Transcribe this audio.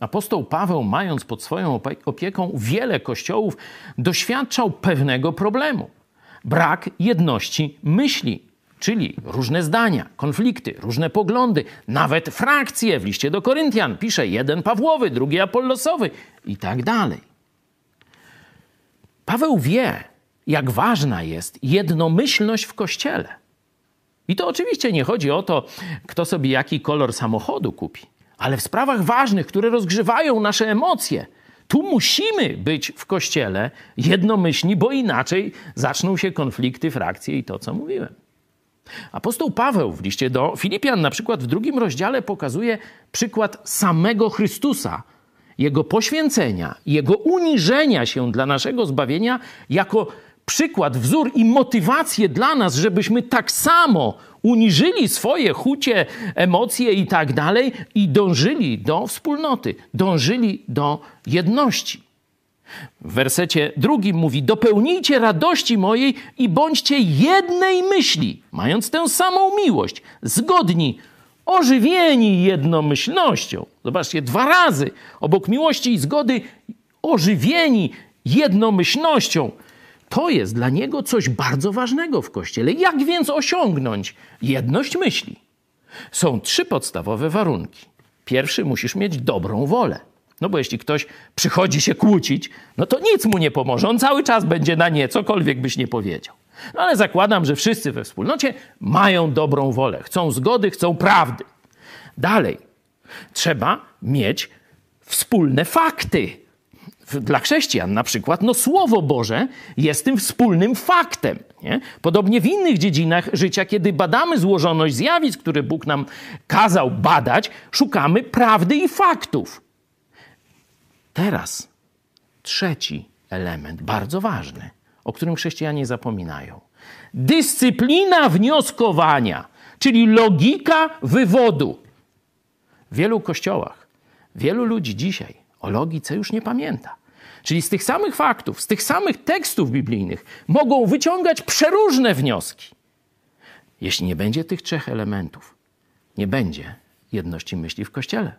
Apostoł Paweł, mając pod swoją opieką wiele kościołów, doświadczał pewnego problemu brak jedności myśli, czyli różne zdania, konflikty, różne poglądy, nawet frakcje. W liście do Koryntian pisze jeden Pawłowy, drugi Apollosowy i tak dalej. Paweł wie, jak ważna jest jednomyślność w kościele. I to oczywiście nie chodzi o to, kto sobie jaki kolor samochodu kupi, ale w sprawach ważnych, które rozgrzewają nasze emocje. Tu musimy być w kościele jednomyślni, bo inaczej zaczną się konflikty, frakcje i to, co mówiłem. Apostoł Paweł w liście do Filipian, na przykład w drugim rozdziale, pokazuje przykład samego Chrystusa, jego poświęcenia, jego uniżenia się dla naszego zbawienia jako przykład, wzór i motywację dla nas, żebyśmy tak samo uniżyli swoje chucie, emocje i tak dalej i dążyli do wspólnoty, dążyli do jedności. W wersecie drugim mówi: Dopełnijcie radości mojej i bądźcie jednej myśli, mając tę samą miłość, zgodni, ożywieni jednomyślnością. Zobaczcie, dwa razy obok miłości i zgody, ożywieni jednomyślnością. To jest dla niego coś bardzo ważnego w kościele. Jak więc osiągnąć jedność myśli? Są trzy podstawowe warunki. Pierwszy musisz mieć dobrą wolę. No bo jeśli ktoś przychodzi się kłócić, no to nic mu nie pomoże. On cały czas będzie na nie, cokolwiek byś nie powiedział. No ale zakładam, że wszyscy we wspólnocie mają dobrą wolę. Chcą zgody, chcą prawdy. Dalej, trzeba mieć wspólne fakty dla chrześcijan na przykład, no Słowo Boże jest tym wspólnym faktem. Nie? Podobnie w innych dziedzinach życia, kiedy badamy złożoność zjawisk, które Bóg nam kazał badać, szukamy prawdy i faktów. Teraz trzeci element, bardzo ważny, o którym chrześcijanie zapominają. Dyscyplina wnioskowania, czyli logika wywodu. W wielu kościołach, wielu ludzi dzisiaj o logice już nie pamięta. Czyli z tych samych faktów, z tych samych tekstów biblijnych mogą wyciągać przeróżne wnioski. Jeśli nie będzie tych trzech elementów, nie będzie jedności myśli w kościele.